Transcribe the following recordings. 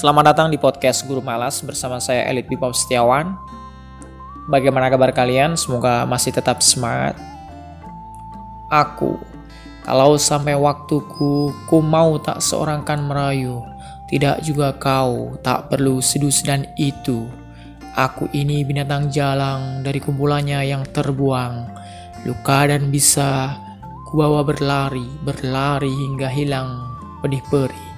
Selamat datang di podcast Guru Malas bersama saya Elit Bipop Setiawan. Bagaimana kabar kalian? Semoga masih tetap semangat. Aku, kalau sampai waktuku, ku mau tak seorang kan merayu. Tidak juga kau, tak perlu sedus dan itu. Aku ini binatang jalang dari kumpulannya yang terbuang. Luka dan bisa kubawa berlari, berlari hingga hilang pedih perih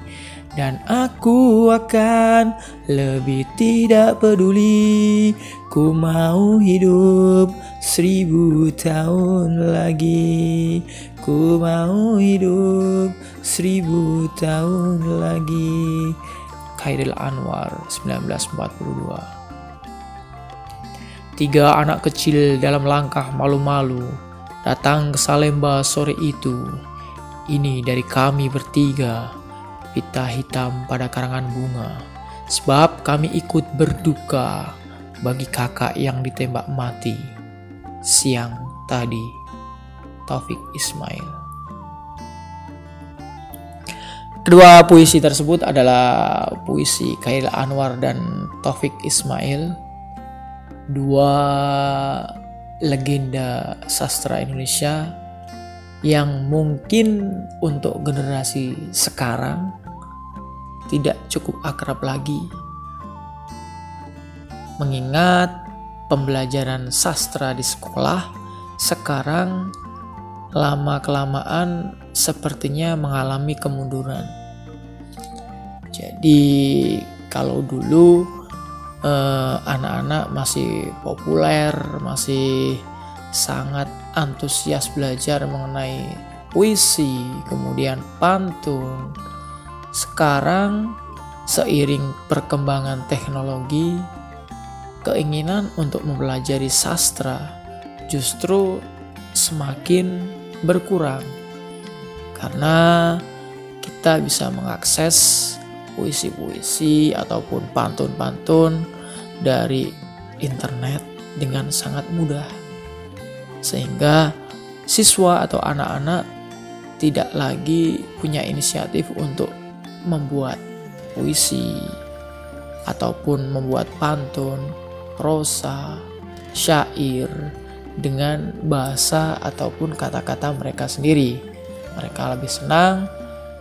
dan aku akan lebih tidak peduli. Ku mau hidup seribu tahun lagi. Ku mau hidup seribu tahun lagi. Khairil Anwar 1942 Tiga anak kecil dalam langkah malu-malu datang ke Salemba sore itu. Ini dari kami bertiga pita hitam pada karangan bunga, sebab kami ikut berduka bagi kakak yang ditembak mati siang tadi. Taufik Ismail. Kedua puisi tersebut adalah puisi Khairil Anwar dan Taufik Ismail, dua legenda sastra Indonesia yang mungkin untuk generasi sekarang tidak cukup akrab lagi. Mengingat pembelajaran sastra di sekolah sekarang lama-kelamaan sepertinya mengalami kemunduran. Jadi kalau dulu eh, anak-anak masih populer, masih sangat antusias belajar mengenai puisi, kemudian pantun, sekarang, seiring perkembangan teknologi, keinginan untuk mempelajari sastra justru semakin berkurang. Karena kita bisa mengakses puisi-puisi ataupun pantun-pantun dari internet dengan sangat mudah. Sehingga siswa atau anak-anak tidak lagi punya inisiatif untuk membuat puisi ataupun membuat pantun, prosa, syair dengan bahasa ataupun kata-kata mereka sendiri. Mereka lebih senang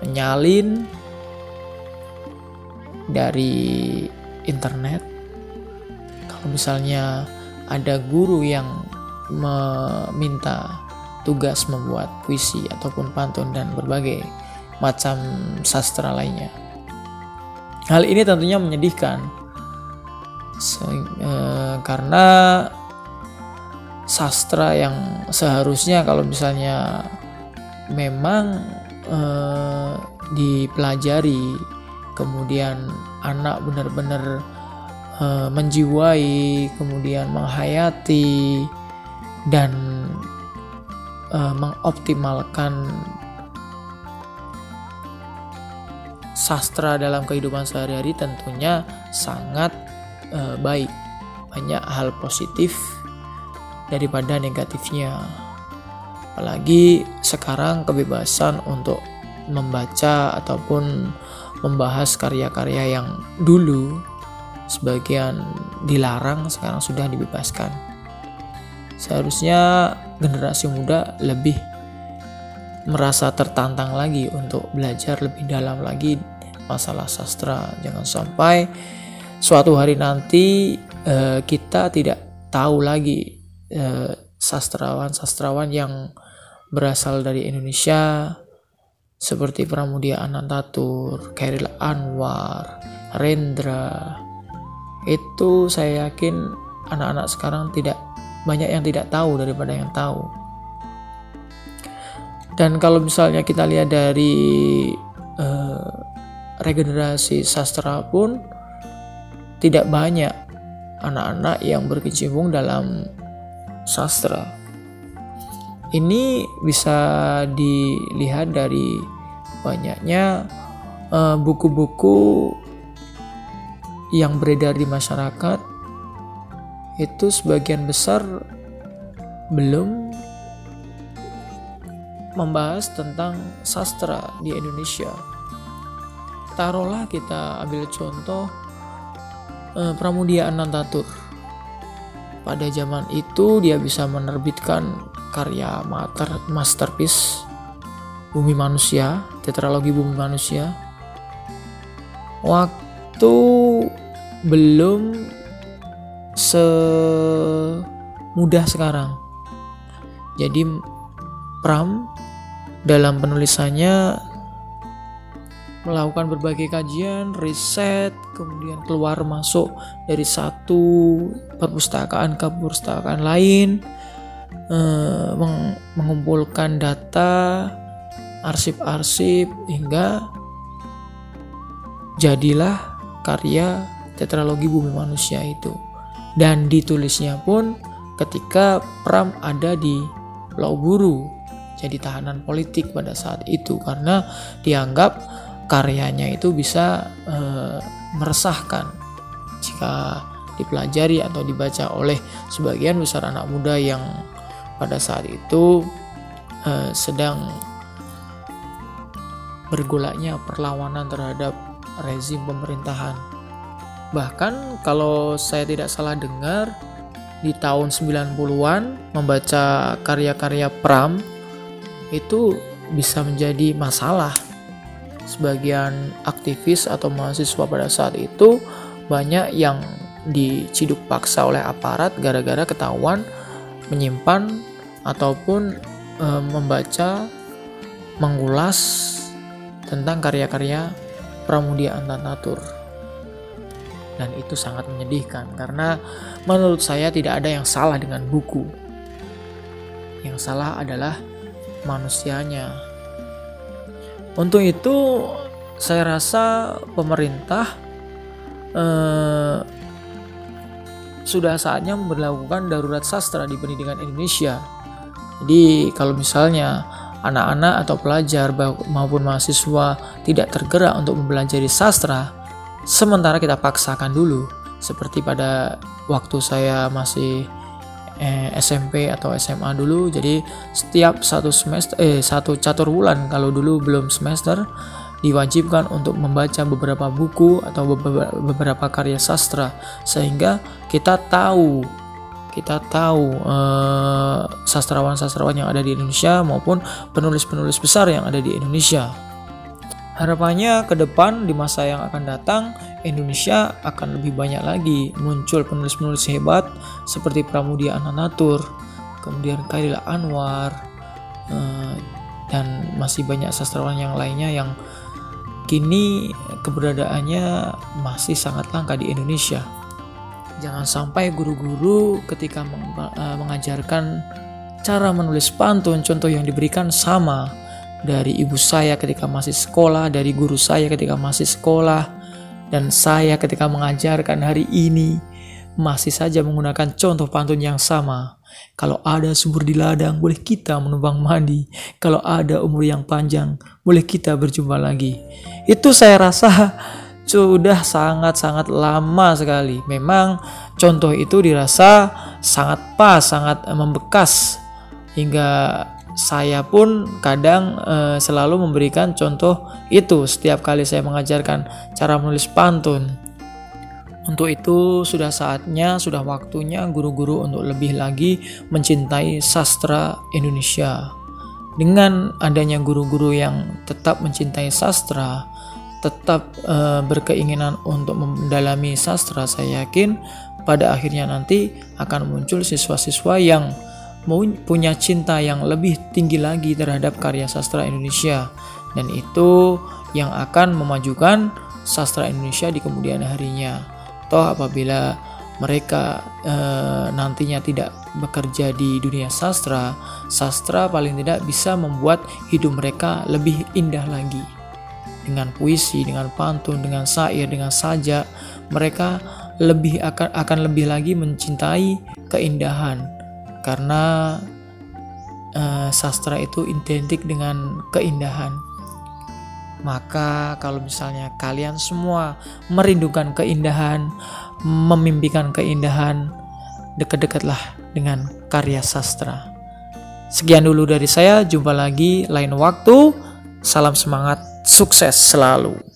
menyalin dari internet. Kalau misalnya ada guru yang meminta tugas membuat puisi ataupun pantun dan berbagai macam sastra lainnya. Hal ini tentunya menyedihkan Se eh, karena sastra yang seharusnya kalau misalnya memang eh, dipelajari kemudian anak benar-benar eh, menjiwai kemudian menghayati dan eh, mengoptimalkan sastra dalam kehidupan sehari-hari tentunya sangat uh, baik. Banyak hal positif daripada negatifnya. Apalagi sekarang kebebasan untuk membaca ataupun membahas karya-karya yang dulu sebagian dilarang sekarang sudah dibebaskan. Seharusnya generasi muda lebih merasa tertantang lagi untuk belajar lebih dalam lagi masalah sastra. Jangan sampai suatu hari nanti uh, kita tidak tahu lagi sastrawan-sastrawan yang berasal dari Indonesia seperti Pramudia Anantatur, Khairil Anwar, Rendra. Itu saya yakin anak-anak sekarang tidak banyak yang tidak tahu daripada yang tahu. Dan kalau misalnya kita lihat dari uh, regenerasi sastra pun tidak banyak anak-anak yang berkecimpung dalam sastra. Ini bisa dilihat dari banyaknya eh, buku-buku uh, yang beredar di masyarakat itu sebagian besar belum membahas tentang sastra di Indonesia. Taruhlah kita ambil contoh eh, Pramudia Anantatur pada zaman itu dia bisa menerbitkan karya mater, masterpiece Bumi Manusia, Tetralogi Bumi Manusia. Waktu belum semudah sekarang. Jadi Pram dalam penulisannya melakukan berbagai kajian, riset, kemudian keluar masuk dari satu perpustakaan ke perpustakaan lain, eh, meng mengumpulkan data, arsip-arsip hingga jadilah karya tetralogi bumi manusia itu. Dan ditulisnya pun ketika Pram ada di Pulau Buru jadi tahanan politik pada saat itu karena dianggap karyanya itu bisa e, meresahkan jika dipelajari atau dibaca oleh sebagian besar anak muda yang pada saat itu e, sedang bergolaknya perlawanan terhadap rezim pemerintahan. Bahkan kalau saya tidak salah dengar di tahun 90-an membaca karya-karya Pram itu bisa menjadi masalah sebagian aktivis atau mahasiswa pada saat itu banyak yang diciduk paksa oleh aparat gara-gara ketahuan menyimpan ataupun e, membaca mengulas tentang karya-karya Pramudia Antanatur. Dan itu sangat menyedihkan karena menurut saya tidak ada yang salah dengan buku. Yang salah adalah manusianya untuk itu saya rasa pemerintah eh, sudah saatnya memperlakukan darurat sastra di pendidikan Indonesia. Jadi kalau misalnya anak-anak atau pelajar maupun mahasiswa tidak tergerak untuk mempelajari sastra, sementara kita paksakan dulu seperti pada waktu saya masih eh, SMP atau SMA dulu jadi setiap satu semester eh satu catur bulan kalau dulu belum semester diwajibkan untuk membaca beberapa buku atau beberapa karya sastra sehingga kita tahu kita tahu eh, sastrawan-sastrawan yang ada di Indonesia maupun penulis-penulis besar yang ada di Indonesia. Harapannya ke depan di masa yang akan datang Indonesia akan lebih banyak lagi muncul penulis-penulis hebat seperti Pramudia Ananatur, kemudian Khairil Anwar, eh, dan masih banyak sastrawan yang lainnya yang kini keberadaannya masih sangat langka di Indonesia. Jangan sampai guru-guru ketika eh, mengajarkan cara menulis pantun contoh yang diberikan sama dari ibu saya ketika masih sekolah, dari guru saya ketika masih sekolah, dan saya ketika mengajarkan hari ini masih saja menggunakan contoh pantun yang sama. Kalau ada subur di ladang, boleh kita menumpang mandi. Kalau ada umur yang panjang, boleh kita berjumpa lagi. Itu saya rasa sudah sangat-sangat lama sekali. Memang contoh itu dirasa sangat pas, sangat membekas hingga saya pun kadang e, selalu memberikan contoh itu setiap kali saya mengajarkan cara menulis pantun. Untuk itu sudah saatnya, sudah waktunya guru-guru untuk lebih lagi mencintai sastra Indonesia. Dengan adanya guru-guru yang tetap mencintai sastra, tetap e, berkeinginan untuk mendalami sastra, saya yakin pada akhirnya nanti akan muncul siswa-siswa yang punya cinta yang lebih tinggi lagi terhadap karya sastra Indonesia dan itu yang akan memajukan sastra Indonesia di kemudian harinya. Toh apabila mereka e, nantinya tidak bekerja di dunia sastra, sastra paling tidak bisa membuat hidup mereka lebih indah lagi. Dengan puisi, dengan pantun, dengan syair, dengan sajak, mereka lebih akan akan lebih lagi mencintai keindahan karena uh, sastra itu identik dengan keindahan. Maka kalau misalnya kalian semua merindukan keindahan, memimpikan keindahan, dekat-dekatlah dengan karya sastra. Sekian dulu dari saya, jumpa lagi lain waktu. Salam semangat, sukses selalu.